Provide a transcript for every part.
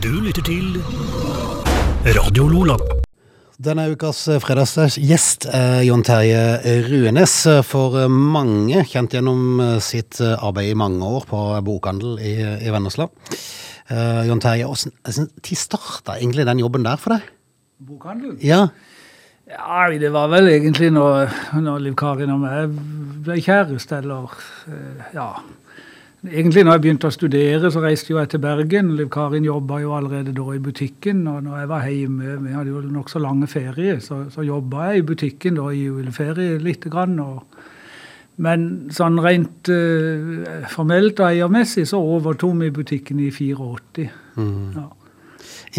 Du lytter til Radio Lola. Denne ukas fredagsgjest er Jon Terje Ruenes, for mange kjent gjennom sitt arbeid i mange år på bokhandel i, i Vennesla. Uh, Jon Terje, hvordan starta egentlig den jobben der for deg? Bokhandelen? Ja, Ja, det var vel egentlig når, når Liv Karin og meg ble kjæreste, eller eh, ja. Egentlig når jeg begynte å studere, så reiste jeg til Bergen. Liv Karin jobba jo allerede da i butikken. Og når jeg var hjemme, vi hadde jo nokså lange ferier, så, så jobba jeg i butikken da i juleferie lite grann. Og, men sånn rent uh, formelt og eiermessig så overtok vi butikken i 84. Ja.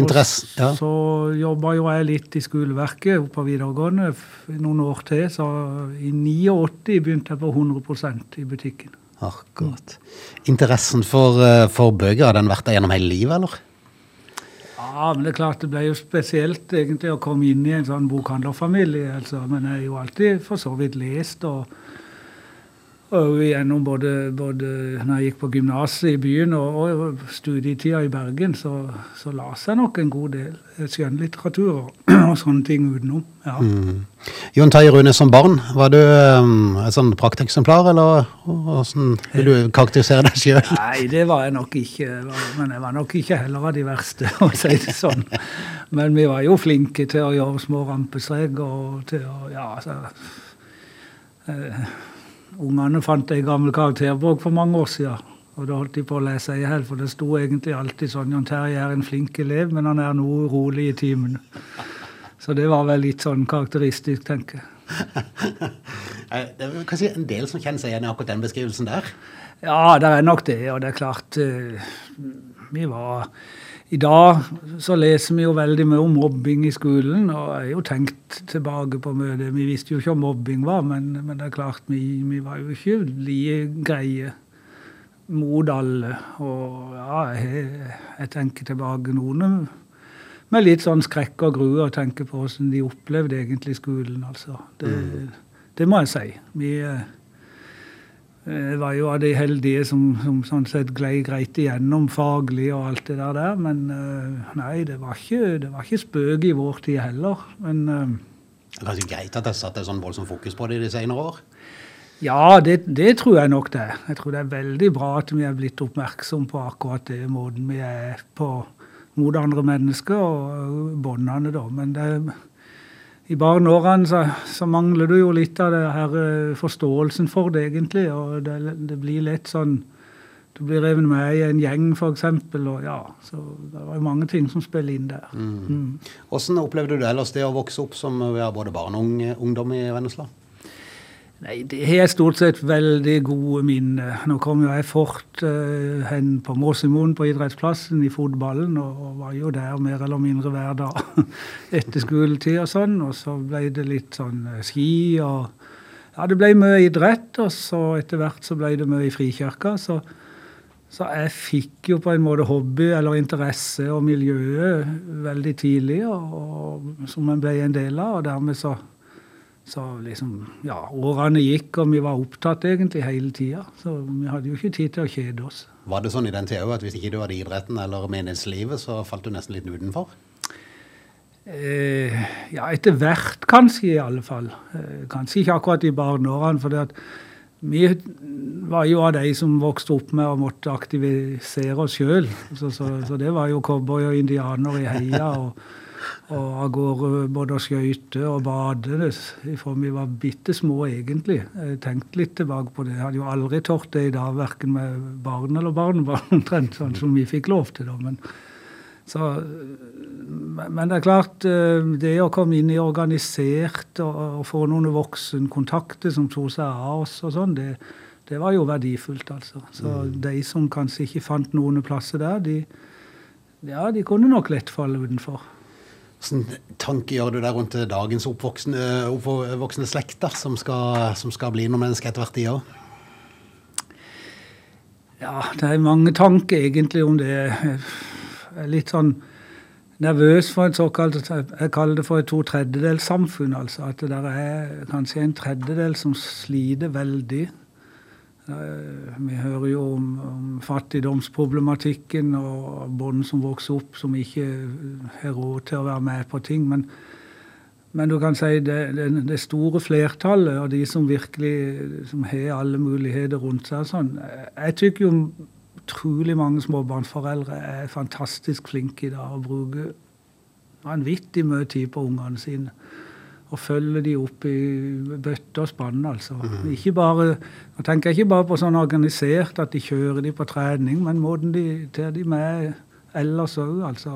interesse. Ja. Så jobba jo jeg litt i skoleverket på videregående noen år til. Så i 89 begynte jeg på 100% i butikken. Akkurat. Interessen for, eh, for bøker, har den vært der gjennom hele livet, eller? Ja, men det er klart det ble jo spesielt egentlig å komme inn i en sånn bokhandlerfamilie. Altså. Men jeg har jo alltid for så vidt lest. og og gjennom både, både når jeg gikk på gymnaset i byen og, og studietida i Bergen, så, så las jeg nok en god del skjønnlitteratur og, og sånne ting utenom. Ja. Mm. Jon Terje Rune, som barn, var du um, et sånn prakteksemplar, eller hvordan vil du karakterisere deg sjøl? Nei, det var jeg nok ikke. Men jeg var nok ikke heller av de verste, å si det sånn. Men vi var jo flinke til å gjøre små rampestreker og til å Ja, altså eh, Ungene fant ei gammel karakterbok for mange år siden. Og da holdt de på å lese i hjel, for det sto egentlig alltid sånn Jan Terje er en flink elev, men han er noe urolig i timen. Så det var vel litt sånn karakteristisk, tenker jeg. Eh, Det er kanskje en del som kjenner seg igjen i akkurat den beskrivelsen der. Ja, det er nok det. Og det er klart eh, Vi var I dag så leser vi jo veldig mye om mobbing i skolen. Og jeg har jo tenkt tilbake på møtet. Vi visste jo ikke hva mobbing var, men, men det er klart vi, vi var jo ikke like greie mot alle. Og ja, jeg, jeg tenker tilbake noen med litt sånn skrekk og grue og tenker på hvordan de opplevde egentlig skolen, altså. Det, det må jeg si. Vi eh, jeg var jo av de heldige som, som sånn sett glei greit igjennom faglig og alt det der, men eh, nei, det var ikke, det var ikke spøk i vår tid heller. Men eh, Det er kanskje greit at det satt et sånn voldsomt fokus på det i de senere år. ja, det, det tror jeg nok det. Jeg tror det er veldig bra at vi er blitt oppmerksom på akkurat det måten vi er på mot andre mennesker og båndene, da. Men det, i barneårene så, så mangler du jo litt av det her eh, forståelsen for det, egentlig. Og det, det blir lett sånn Du blir revet med i en gjeng, f.eks. Og ja, så det var jo mange ting som spiller inn der. Mm. Hvordan opplevde du ellers det å vokse opp som både barn og ung- ungdom i Vennesla? Nei, det har jeg stort sett veldig gode minner. Nå kom jo jeg fort uh, hen på Måsimoen på idrettsplassen i fotballen, og, og var jo der mer eller mindre hver dag etter skoletid og sånn. Og så ble det litt sånn eh, ski og Ja, det ble mye idrett, og så etter hvert så ble det mye i Frikirka. Så, så jeg fikk jo på en måte hobby eller interesse og miljøet veldig tidlig, og, og som en ble en del av. og dermed så så liksom, ja, årene gikk, og vi var opptatt egentlig hele tida. Så vi hadde jo ikke tid til å kjede oss. Var det sånn i den tida òg at hvis ikke du hadde idretten eller menighetslivet, så falt du nesten litt utenfor? Eh, ja, etter hvert kanskje, i alle fall. Eh, kanskje ikke akkurat i barneårene. For det at vi var jo av de som vokste opp med å måtte aktivisere oss sjøl. Så, så, så det var jo cowboy og indianer i heia. og og av gårde både å skøyte og bade fra vi var bitte små, egentlig. Jeg tenkte litt tilbake på det. Jeg hadde jo aldri tort det i dag, verken med barn eller barnebarn, omtrent sånn som vi fikk lov til. da, men så, men det er klart, eh, det å komme inn i organisert og, og få noen voksenkontakter som tok seg av oss og sånn, det, det var jo verdifullt, altså. Så de som kanskje ikke fant noen plasser der, de, ja, de kunne nok lett falle utenfor. Hvilken tanke gjør du deg rundt dagens oppvoksende, oppvoksende slekter som skal, som skal bli noen mennesker etter hvert, de òg? Ja, det er mange tanker egentlig om det. Jeg er litt sånn nervøs for et såkalt Jeg kaller det for et to tredjedelssamfunn. Altså at det der er kanskje en tredjedel som sliter veldig. Eh, Vi hører jo om, om fattigdomsproblematikken og barn som vokser opp som ikke har råd til å være med på ting. Men, men du kan si det, det, store flertallet av de som virkelig som har alle muligheter rundt seg. Sånn. Jeg tykker jo utrolig mange småbarnsforeldre er fantastisk flinke i dag og bruker vanvittig mye tid på ungene sine. Og følger de opp i bøtte og spann, altså. Ikke bare, jeg tenker ikke bare på sånn organisert at de kjører de på trening, men måten de tar de med ellers òg, altså.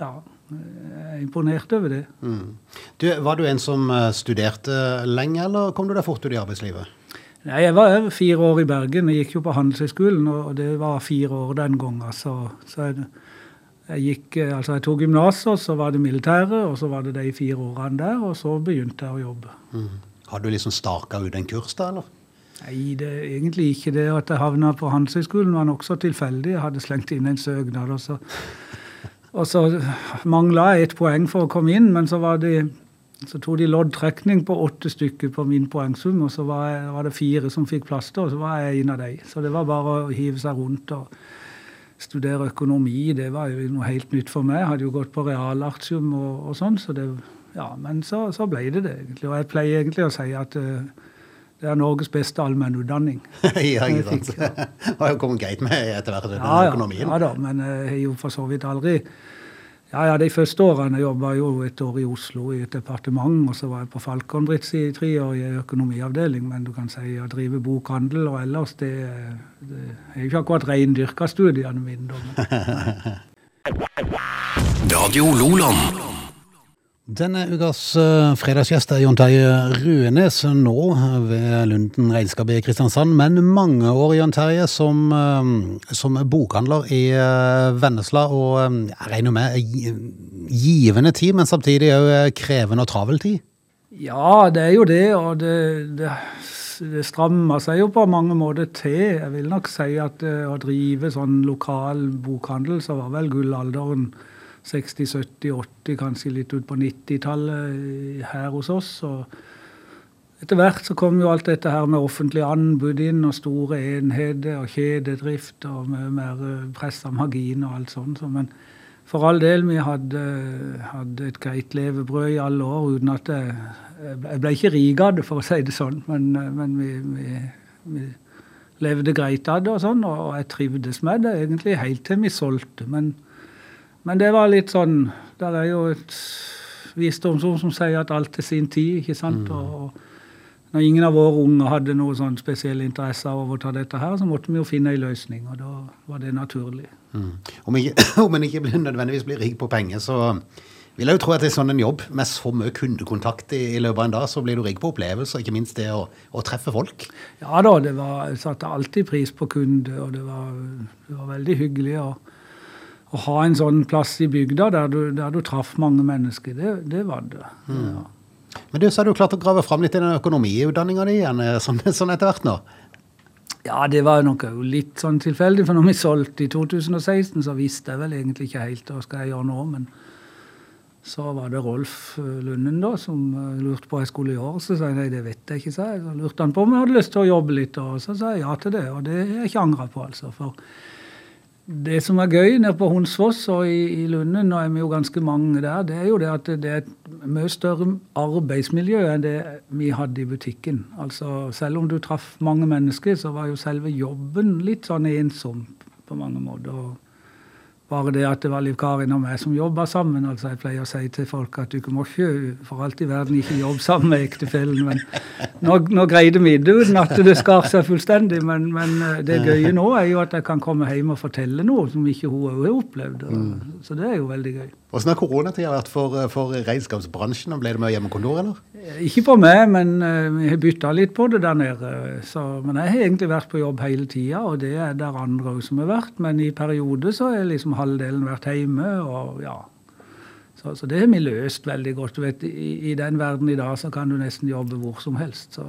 Ja, jeg er imponert over det. Mm. Du, var du en som eh, studerte lenge, eller kom du deg fort ut i arbeidslivet? Nei, Jeg var fire år i Bergen. Jeg gikk jo på Handelshøyskolen, og det var fire år den gangen. Så, så jeg, jeg gikk, eh, altså jeg tok gymnaset, så var det militæret, og så var det de fire årene der, og så begynte jeg å jobbe. Mm. Har du liksom staka ut en kurs da, eller? Nei, det er egentlig ikke det. At jeg havna på Handelshøyskolen var nokså tilfeldig. Jeg hadde slengt inn en søknad, og så, og så mangla jeg ett poeng for å komme inn, men så var det så tok de loddtrekning på åtte stykker på min poengsum, og så var, jeg, var det fire som fikk plass til, og så var jeg en av de. Så det var bare å hive seg rundt og studere økonomi. Det var jo noe helt nytt for meg. Jeg hadde jo gått på realartium og, og sånn, så det Ja, men så, så ble det det, egentlig. Og jeg pleier egentlig å si at uh, det er Norges beste allmennutdanning. ja, ikke sant. Det har jo kommet greit med etter hvert, den Ja, ja, økonomien. ja da, men jeg har jo for så vidt aldri Ja, ja, De første årene jobba jo et år i Oslo i et departement, og så var jeg på Falcon-Brits i tre år i økonomiavdeling. Men du kan si å drive bokhandel og ellers, det, det er jo ikke akkurat reindyrka studiene mine. Radio Loland. Denne ukas uh, fredagsgjest er Jon Terje Ruenes, nå ved Lunden regnskap i Kristiansand, men mange år, Jon Terje, som, eh, som bokhandler i eh, Vennesla, og eh, jeg regner med givende tid, men samtidig òg krevende og travel tid. Ja, det er jo det, og det, det, det strammer seg jo på mange måter til. Jeg vil nok si at eh, å drive sånn lokal bokhandel, så var vel gullalderen 60-, 70-, 80-, kanskje litt ut på 90-tallet her hos oss. og etter hvert så kom jo alt dette her med offentlig anbud inn, og store enheter og kjededrift og mye mer eh, press av margin og alt sånt. Så, men for all del, vi hadde, hadde et greit levebrød i alle år uten at jeg, jeg ble ikke rik av det, for å si det sånn, men, eh, men vi, vi, vi levde greit av det og sånn, og jeg trivdes med det egentlig helt til vi solgte. Men, men det var litt sånn Der er jo et visdomsord som sier at alt til sin tid, ikke sant? Og, og når ingen av våre unger hadde noe sånn spesiell interesse av å overta dette her, så måtte vi jo finne en løsning, og da var det naturlig. Mm. Om, ikke, om en ikke nødvendigvis blir rik på penger, så vil jeg jo tro at det er sånn en jobb med så mye kundekontakt i, i løpet av en dag, så blir du rik på opplevelser, ikke minst det å, å treffe folk. Ja da, det var, jeg satte alltid pris på kunde, og det var, det var veldig hyggelig å, å ha en sånn plass i bygda der du, der du traff mange mennesker. Det, det var det. Ja. Men du, så har du klart å grave fram litt i den økonomiutdanninga di igjen, eh, sånn, sånn etter hvert nå. Ja, det var nok litt sånn tilfeldig, for når vi solgte i 2016, så visste jeg vel egentlig ikke helt hva skal jeg gjøre nå, men så var det Rolf eh, Lunden da, som eh, lurte på hva jeg skulle gjøre. Så sa jeg nei, det vet jeg ikke, sa jeg. Så lurte han på om jeg hadde lyst til å jobbe litt, og så sa jeg ja til det. Og det har jeg ikke angra på, altså. For det som er gøy nede på Hunsfoss og i, i Lunden, nå er vi jo ganske mange der, det er jo det at det er et mye større arbeidsmiljø enn det vi hadde i butikken. Altså, selv om du traff mange mennesker, så var jo selve jobben litt sånn ensom på mange måter. og bare det at det var Liv Karin og meg som jobba sammen. altså Jeg pleier å si til folk at du må ikke for alt i verden ikke jobbe sammen med ektefellen. Men nå, nå greide vi det uten at det skar seg fullstendig. Men, men eh, det gøye nå er jo at jeg kan komme hjem og fortelle noe som ikke hun òg har opplevd. Og, Så det er jo veldig gøy. Åssen har koronatida vært for, eh, for regnskapsbransjen? Ble det mye hjemmekontor, eller? Eh, Ikke på meg, men vi har bytta litt på det der nede. Så, men jeg har egentlig vært på jobb hele tida, og det er der andre òg som har vært. Men i perioder så har liksom halvdelen vært hjemme, og ja. Så, så det har vi løst veldig godt. Du vet, i, I den verden i dag så kan du nesten jobbe hvor som helst. Så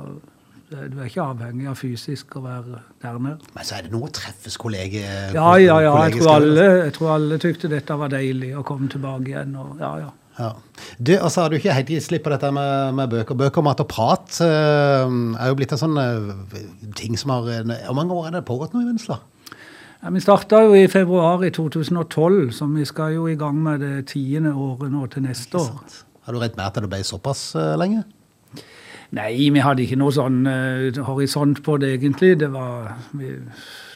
du er ikke avhengig av fysisk å være der nede. Men så er det noe å treffes kolleger Ja, ja, ja. Jeg tror, alle, jeg tror alle tykte dette var deilig å komme tilbake igjen. Og, ja, ja. Ja. Du, og så har du ikke helt gitt slipp på dette med, med bøker. Bøker, mat og prat eh, er jo blitt en sånn eh, ting som har Hvor mange år er det pågått nå i Vennesla? Ja, vi starta jo i februar i 2012, så vi skal jo i gang med det tiende året nå til neste år. Har du regnet med at det ble såpass uh, lenge? Nei, vi hadde ikke noe sånn uh, horisont på det, egentlig. Det var vi,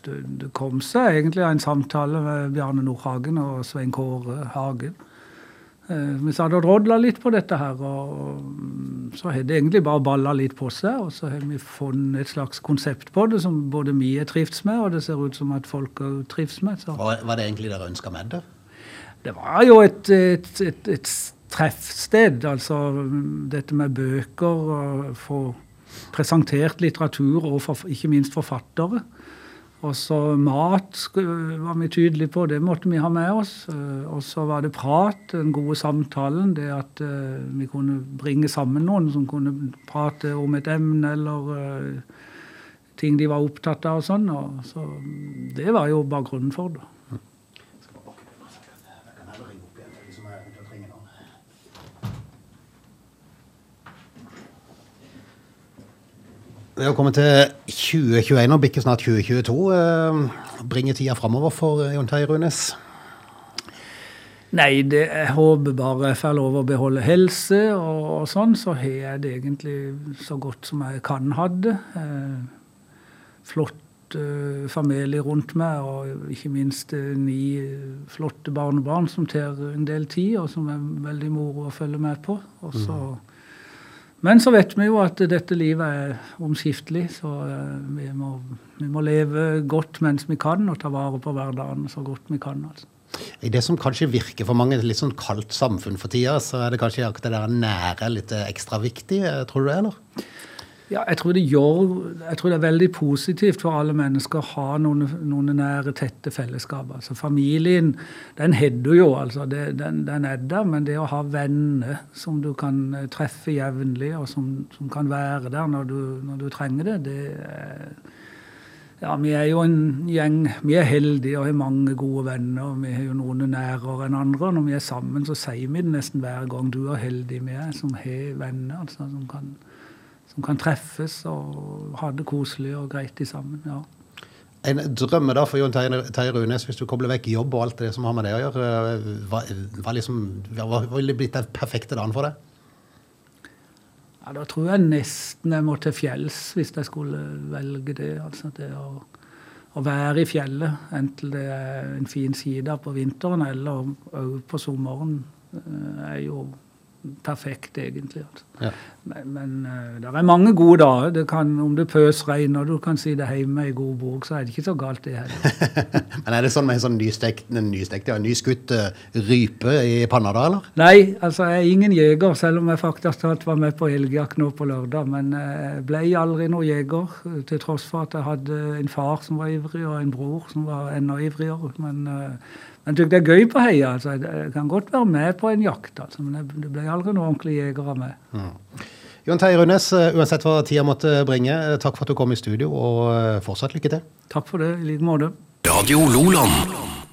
det, det, kom seg egentlig av en samtale med Bjarne Nordhagen og Svein Kåre Hagen. Vi satt og drodla litt på dette her, og så har det egentlig bare balla litt på seg. Og så har vi funnet et slags konsept på det som både vi er trivs med, og det ser ut som at folk òg trives med. Hva var det egentlig dere ønska med det? Det var jo et, et, et, et treffsted. Altså dette med bøker, og få presentert litteratur, og for, ikke minst forfattere. Og så mat var vi tydelige på, det måtte vi ha med oss. Eh, og så var det prat, den gode samtalen. Det at uh, vi kunne bringe sammen noen som kunne prate om et emne eller uh, ting de var opptatt av og sånn. Og så det var jo bakgrunnen for det. Vi har kommet til 2021 og bikker snart 2022. Eh, bringer tida framover for eh, Jon Terje Runes? Nei, det, jeg håper bare jeg får lov å beholde helse og, og sånn, så har jeg det egentlig så godt som jeg kan ha det. Eh, flott eh, familie rundt meg, og ikke minst eh, ni flotte barnebarn som tar en del tid, og som er veldig moro å følge med på. Og så mm. Men så vet vi jo at dette livet er omskiftelig, så eh, vi må, vi må leve godt mens vi kan, og ta vare på hverdagen så godt vi kan. altså. I det som kanskje virker for mange litt sånn kaldt samfunn for tida, så er det kanskje akkurat det der nære litt ekstra viktig, tror du det, eller? Ja, jeg tror, gjør, jeg tror, det er veldig positivt for alle mennesker å ha noen, noen nære, tette fellesskap. Altså Familien den hedder jo, altså. Det, den, den, er der. Men det å ha venner som du kan eh, treffe jevnlig, og som, som, kan være der når du, når du trenger det, det er, ja, Vi er jo en gjeng. Vi er heldige og har mange gode venner. og Vi har jo noen nærere enn andre. og Når vi er sammen, så sier vi det nesten hver gang. Du er heldig vi er som har venner. altså som kan som kan treffes og ha det koselig og greit sammen. ja. En drømme da for Jon Terje Runes, hvis du kobler vekk jobb og alt det som har med det å gjøre, hva, hva, liksom, hva ville blitt den perfekte dagen for deg? Ja, Da tror jeg nesten jeg må til fjells hvis jeg skulle velge det. Altså det å, å være i fjellet, enten det er en fin side på vinteren eller òg på sommeren, eh, er jo perfekt, egentlig. Altså. Ja. Men, men uh, det er mange gode dager. Kan, om det pøsregner og du kan si det hjemme i god bok, så er det ikke så galt, det heller. men er det sånn med en sånn nystekt, nystekt ja, nyskutt uh, rype i panna da, eller? Nei, altså jeg er ingen jeger, selv om jeg faktisk talt var med på elgjakt nå på lørdag. Men eh, jeg ble aldri noen jeger, til tross for at jeg hadde en far som var ivrig, og en bror som var enda ivrigere. Men jeg syns det er gøy på heia. Altså. Jeg kan godt være med på en jakt, altså. men det ble aldri noen ordentlige jegere med. Mm. Jon Terje Rønnes, uansett hva tida måtte bringe, takk for at du kom i studio, og eh, fortsatt lykke til. Takk for det, i like måte. Radio Loland.